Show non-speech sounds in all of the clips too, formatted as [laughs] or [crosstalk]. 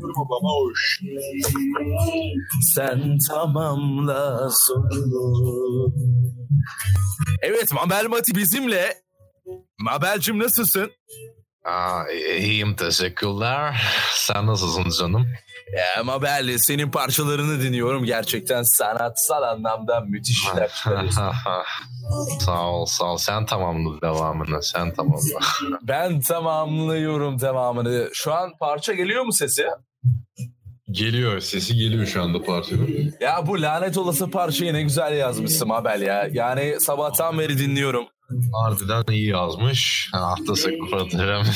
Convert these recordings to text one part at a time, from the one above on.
Tamamlama baba hoş. Sen tamamla sorunu. Evet Mabel Mati bizimle. Mabel'cim nasılsın? Aa, iyiyim teşekkürler. Sen nasılsın canım? Ya Mabel senin parçalarını dinliyorum. Gerçekten sanatsal anlamda müthiş işler çıkarıyorsun. [laughs] sağ ol sağ ol. Sen tamamla devamını. Sen tamamla. ben tamamlıyorum devamını. Şu an parça geliyor mu sesi? Geliyor. Sesi geliyor şu anda parçanın. Ya bu lanet olası parçayı ne güzel yazmışsın Mabel ya. Yani sabahtan beri dinliyorum. Harbiden iyi yazmış. Hafta sekreterim.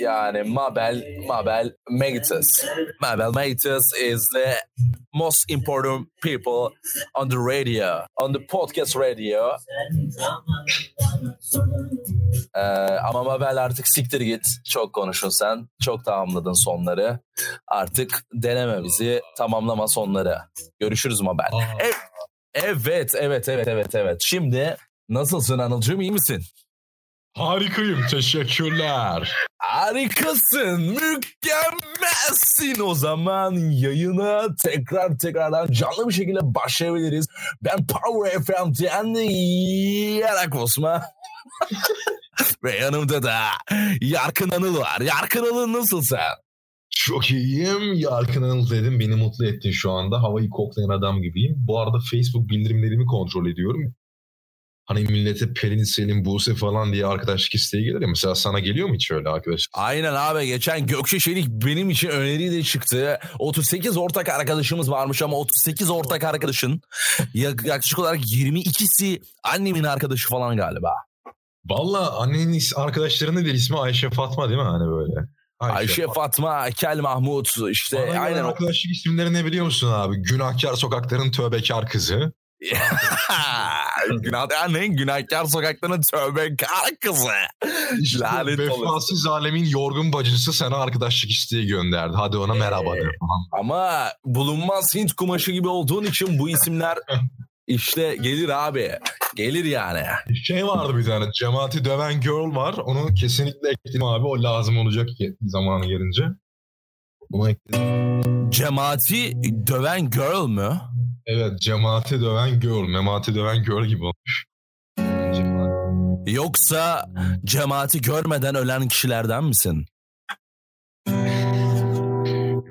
yani Mabel, Mabel Matus. Mabel Matus is the most important people on the radio, on the podcast radio. Ee, ama Mabel artık siktir git. Çok konuşun sen. Çok tamamladın sonları. Artık deneme bizi. Tamamlama sonları. Görüşürüz Mabel. Evet, evet, evet, evet, evet, evet. Şimdi nasılsın Anılcığım iyi misin? Harikayım teşekkürler. Harikasın, mükemmelsin o zaman yayına tekrar tekrardan canlı bir şekilde başlayabiliriz. Ben Power FM'den Yarak Osman. [laughs] Ve yanımda da Yarkın Anıl var. Yarkın Anıl nasılsın? Çok iyiyim. Yarkın Anıl dedim. Beni mutlu ettin şu anda. Havayı koklayan adam gibiyim. Bu arada Facebook bildirimlerimi kontrol ediyorum. Hani millete Pelin, Selim, Buse falan diye arkadaşlık isteği gelir ya. Mesela sana geliyor mu hiç öyle arkadaş? Aynen abi. Geçen Gökçe Şelik benim için öneriyle çıktı. 38 ortak arkadaşımız varmış ama 38 ortak arkadaşın yaklaşık olarak 22'si annemin arkadaşı falan galiba. Valla annenin arkadaşlarının bir ismi Ayşe Fatma değil mi hani böyle? Ayşe, Ayşe Fatma, Kel Mahmut işte Bana aynen. Arkadaşlık isimleri ne biliyor musun abi? Günahkar sokakların tövbekar kızı. [laughs] Günah, ne? Günahkar sokakların tövbekar kızı. İşte Lanet vefasız olur. alemin yorgun bacısı sana arkadaşlık isteği gönderdi. Hadi ona merhaba de. Ama bulunmaz Hint kumaşı gibi olduğun için bu isimler [laughs] işte gelir abi. Gelir yani. Şey vardı bir tane. Cemaati döven girl var. Onu kesinlikle ekledim abi. O lazım olacak zamanı gelince. Bunu ekledim. Cemaati döven girl mü? Evet. Cemaati döven girl. Memati döven girl gibi olmuş. Yoksa cemaati görmeden ölen kişilerden misin?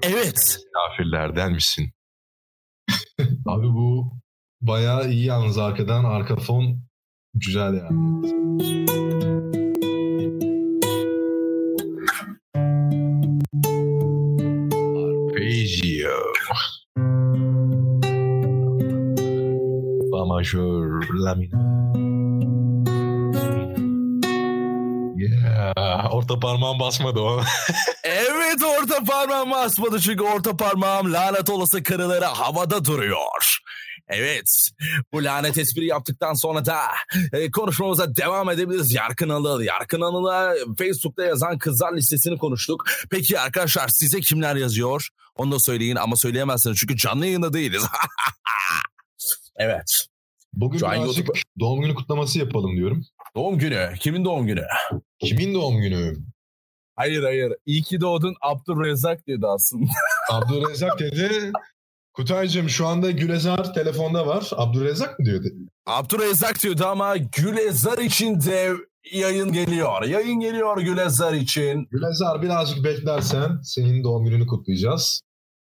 Evet. Kafirlerden misin? [laughs] abi bu Bayağı iyi yalnız arkadan. Arka fon güzel yani. Majör, la minör. Yeah, orta parmağım basmadı o. [laughs] evet orta parmağım basmadı çünkü orta parmağım lanet olası karıları havada duruyor. Evet bu lanet espri yaptıktan sonra da e, konuşmamıza devam edebiliriz. Yarkın Anıl, Yarkın Anıl'a Facebook'ta yazan kızlar listesini konuştuk. Peki arkadaşlar size kimler yazıyor? Onu da söyleyin ama söyleyemezsiniz çünkü canlı yayında değiliz. [laughs] evet. Bugün Şu birazcık YouTube... doğum günü kutlaması yapalım diyorum. Doğum günü? Kimin doğum günü? Kimin doğum günü? Hayır hayır. İyi ki doğdun Abdurrezzak dedi aslında. [laughs] Abdurrezzak dedi. Kutaycığım şu anda Gülezar telefonda var. Abdurrezzak mı diyordu? Abdurrezzak diyordu ama Gülezar için de yayın geliyor. Yayın geliyor Gülezar için. Gülezar birazcık beklersen senin doğum gününü kutlayacağız.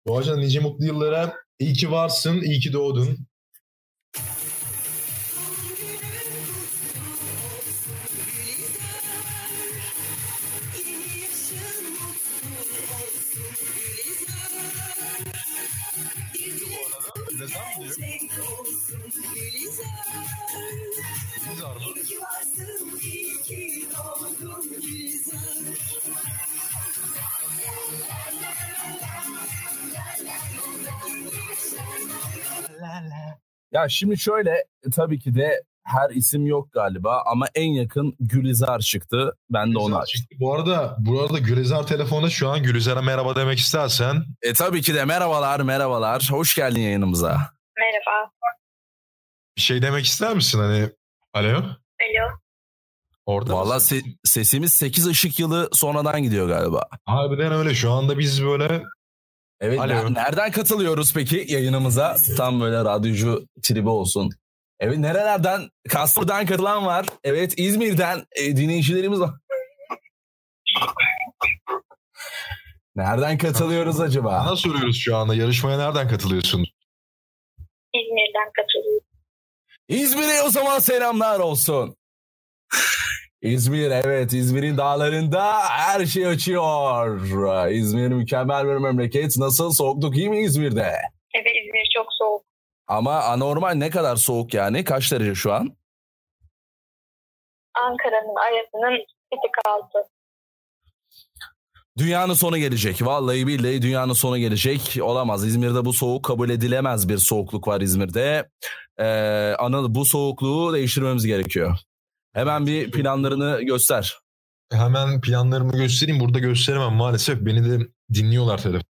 Bu arada nice mutlu yıllara iyi ki varsın, iyi ki doğdun. Ya şimdi şöyle e, tabii ki de her isim yok galiba ama en yakın Gülizar çıktı. Ben de onu açtım. Bu arada bu arada Gülizar telefonda şu an Gülizar'a merhaba demek istersen. E tabii ki de merhabalar merhabalar. Hoş geldin yayınımıza. Merhaba. Bir şey demek ister misin hani? Alo? Alo. Orada Valla se- sesimiz 8 ışık yılı sonradan gidiyor galiba. Harbiden öyle. Şu anda biz böyle Evet Alo. ne- nereden katılıyoruz peki yayınımıza? Tam böyle radyocu tribi olsun. Evet nerelerden? Kastam'dan katılan var. Evet İzmir'den e, dinleyicilerimiz var. Nereden katılıyoruz acaba? sana soruyoruz şu anda. Yarışmaya nereden katılıyorsun? İzmir'den katılıyorum. İzmir'e o zaman selamlar olsun. İzmir evet İzmir'in dağlarında her şey açıyor. İzmir mükemmel bir memleket. Nasıl soğukluk iyi mi İzmir'de? Evet İzmir çok soğuk. Ama anormal ne kadar soğuk yani? Kaç derece şu an? Ankara'nın ayasının bir tık altı. Dünyanın sonu gelecek. Vallahi billahi dünyanın sonu gelecek. Olamaz. İzmir'de bu soğuk kabul edilemez bir soğukluk var İzmir'de. Ee, Anıl bu soğukluğu değiştirmemiz gerekiyor. Hemen bir planlarını göster. Hemen planlarımı göstereyim. Burada gösteremem maalesef. Beni de dinliyorlar telefon.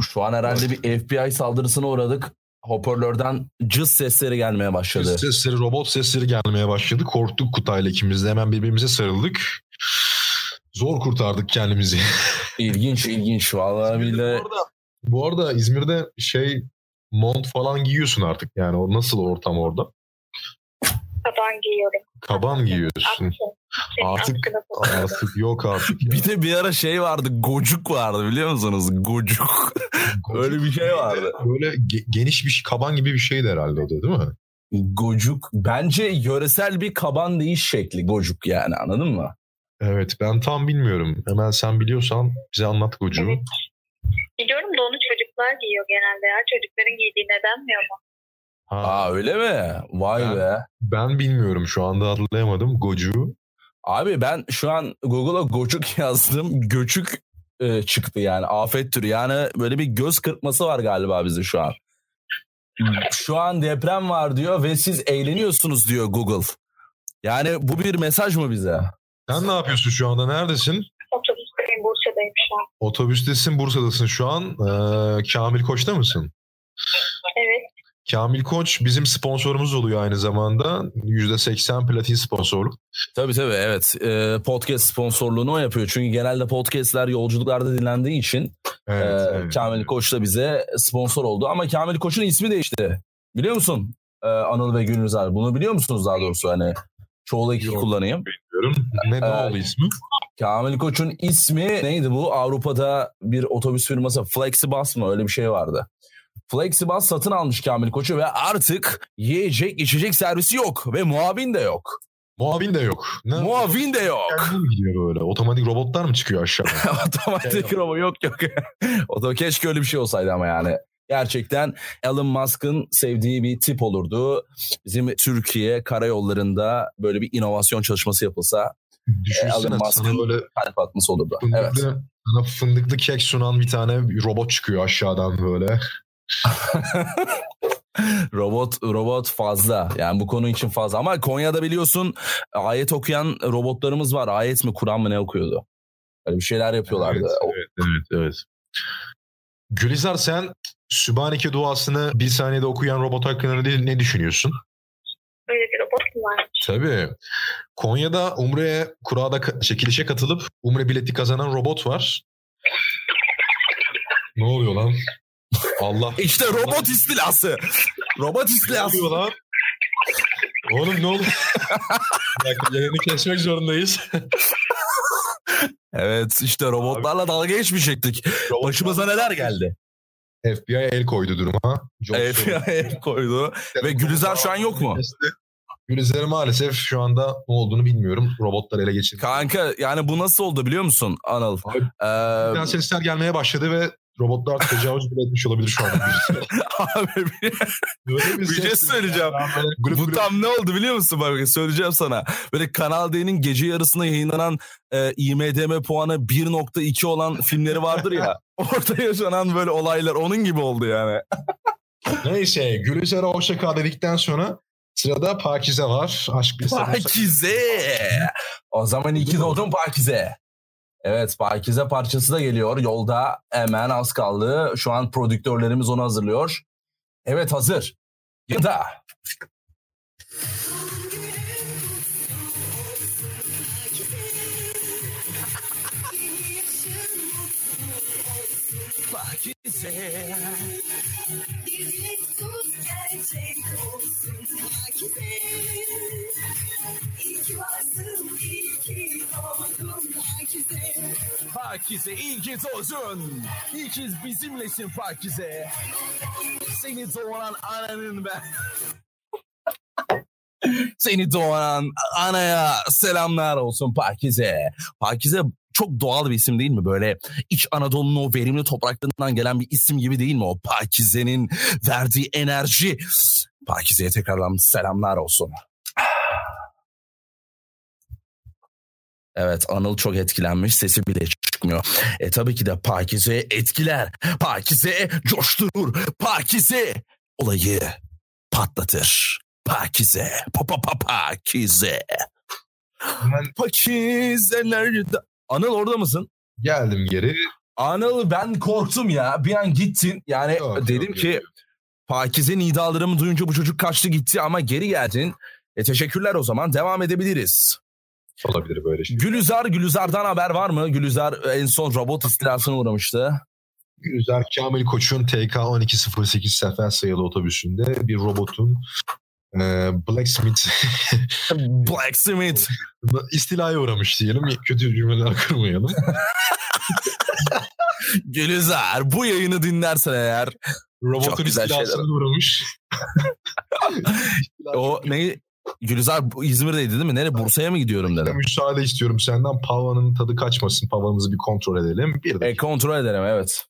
Şu an herhalde bir FBI saldırısına uğradık. Hoparlörden cız sesleri gelmeye başladı. Sesleri, robot sesleri gelmeye başladı. Korktuk Kutay'la ikimiz de. Hemen birbirimize sarıldık. Zor kurtardık kendimizi. [laughs] İlginç ilginç. Vallahi billahi. bu, arada, bu arada İzmir'de şey mont falan giyiyorsun artık. Yani o nasıl ortam orada? Kaban giyiyorum. Kaban giyiyorsun. Senin Artık-. Artık yok artık. ya. [laughs] Bir de bir ara şey vardı. Gocuk vardı biliyor musunuz? Gocuk. Öyle bir şey vardı. Böyle ge- geniş bir kaban gibi bir şeydi herhalde o da değil mi? Gocuk. Bence yöresel bir kaban değiş şekli gocuk yani anladın mı? Evet ben tam bilmiyorum. Hemen sen biliyorsan bize anlat Gocu. Evet. Biliyorum da onu çocuklar giyiyor genelde ya. Çocukların giydiği nedenmiyor mu? Ha, Aa öyle mi? Vay Ben- be. ben bilmiyorum şu anda hatırlayamadım. Gocu. Abi ben şu an Google'a gocuk [laughs] yazdım. Göçük e, çıktı yani. Afet türü. Yani böyle bir göz kırpması var galiba bize şu an. Şu an deprem var diyor ve siz eğleniyorsunuz diyor Google. Yani bu bir mesaj mı bize? Sen ne yapıyorsun şu anda? Neredesin? Otobüsteyim Bursa'dayım şu an. Otobüstesin, Bursa'dasın şu an. Ee, Kamil Koç'ta mısın? Evet. Kamil Koç bizim sponsorumuz oluyor aynı zamanda. %80 platin sponsorluk. Tabii tabii evet. E, podcast sponsorluğunu o yapıyor. Çünkü genelde podcastler yolculuklarda dinlendiği için Evet, e, evet. Kamil Koç da bize sponsor oldu. Ama Kamil Koç'un ismi değişti. Biliyor musun e, Anıl ve Gülüzer? Bunu biliyor musunuz daha doğrusu hani? Çoğul eki Yok. kullanayım. Bilmiyorum. Ne, ne Ee, oldu ismi? Kamil Koç'un ismi neydi bu? Avrupa'da bir otobüs firması Flexibus mı? Öyle bir şey vardı. Flexibus satın almış Kamil Koç'u ve artık yiyecek içecek servisi yok ve muavin de yok. Muavin de yok. Ne? Muavin de yok. Kendi mi gidiyor böyle? Otomatik robotlar mı çıkıyor aşağıdan? [laughs] Otomatik robot yok yok. [laughs] Oto keşke öyle bir şey olsaydı ama yani. Gerçekten Elon Musk'ın sevdiği bir tip olurdu. Bizim Türkiye karayollarında böyle bir inovasyon çalışması yapılsa Düşünsene Elon Musk'ın- böyle kalp atması olurdu. fındıklı, Evet. sana fındıklı kek sunan bir tane robot çıkıyor aşağıdan böyle. [laughs] robot robot fazla. Yani bu konu için fazla. Ama Konya'da biliyorsun ayet okuyan robotlarımız var. Ayet mi Kur'an mı ne okuyordu? Öyle bir şeyler yapıyorlardı. Evet, evet, evet, evet. Gülizar sen Sübhaneke duasını bir saniyede okuyan robot hakkında ne, ne düşünüyorsun? Böyle bir robot mu var? Tabii. Konya'da Umre'ye kurada çekilişe katılıp Umre bileti kazanan robot var. Ne oluyor lan? Allah. İşte robot istilası. Robot Ne istilası. oluyor lan? Oğlum ne oldu? Dakika yayını kesmek zorundayız. Evet işte robotlarla dalga geçmeyecektik. Başımıza neler geldi? FBI el koydu duruma. Job FBI koydu. Ve Gülizar şu an yok mu? Gülizar maalesef şu anda ne olduğunu bilmiyorum. Robotlar ele geçirdi. Kanka yani bu nasıl oldu biliyor musun Anıl? Abi, Ee, sesler gelmeye başladı ve robotlar tecavüz bile etmiş olabilir şu anda. abi bir, Böyle bir şey ses- söyleyeceğim. Böyle gülüp Bu gülüp- tam ne oldu biliyor musun? Bak söyleyeceğim sana. Böyle Kanal D'nin gece yarısına yayınlanan e, IMDM puanı 1.2 olan filmleri vardır ya. [laughs] Orada yaşanan böyle olaylar onun gibi oldu yani. Neyse Gülizar'a hoşça dedikten sonra sırada Pakize var. Aşk bir Pakize. O zaman iki doğdun Pakize. Evet Pakize parçası da geliyor. Yolda hemen az kaldı. Şu an prodüktörlerimiz onu hazırlıyor. Evet hazır. Ya da. Pakize. Pakize doğdun. İyi ki bizimlesin Pakize. Seni doğuran ananın ben. Seni doğuran anaya selamlar olsun Pakize. Pakize çok doğal bir isim değil mi? Böyle İç Anadolu'nun o verimli topraklarından gelen bir isim gibi değil mi? O Pakize'nin verdiği enerji. Pakize'ye tekrardan selamlar olsun. Evet Anıl çok etkilenmiş sesi bile çıkmıyor. E tabii ki de Pakize etkiler. Pakize coşturur. Pakize olayı patlatır. Pakize. Pa pa pa Pakize. Ben Pakize nerede? Anıl orada mısın? geldim geri. Anıl ben korktum ya. Bir an gittin. Yani Yok, dedim yok, ki yok. Pakize nidalarımı duyunca bu çocuk kaçtı gitti ama geri geldin. E teşekkürler o zaman devam edebiliriz. Olabilir böyle şey. Gülüzar, Gülüzar'dan haber var mı? Gülüzar en son robot istilasına uğramıştı. Gülüzer Kamil Koç'un TK 1208 sefer sayılı otobüsünde bir robotun e, Blacksmith [laughs] Blacksmith. istilaya uğramış diyelim. Kötü cümleler kurmayalım. [laughs] Gülüzar bu yayını dinlersen eğer Robotun istilasına uğramış. [laughs] o ne Gülüzar bu İzmir'deydi değil mi? Nereye? Bursa'ya mı gidiyorum dedim. müsaade istiyorum senden. Pavanın tadı kaçmasın. Pavanımızı bir kontrol edelim. Bir E, kontrol ederim evet.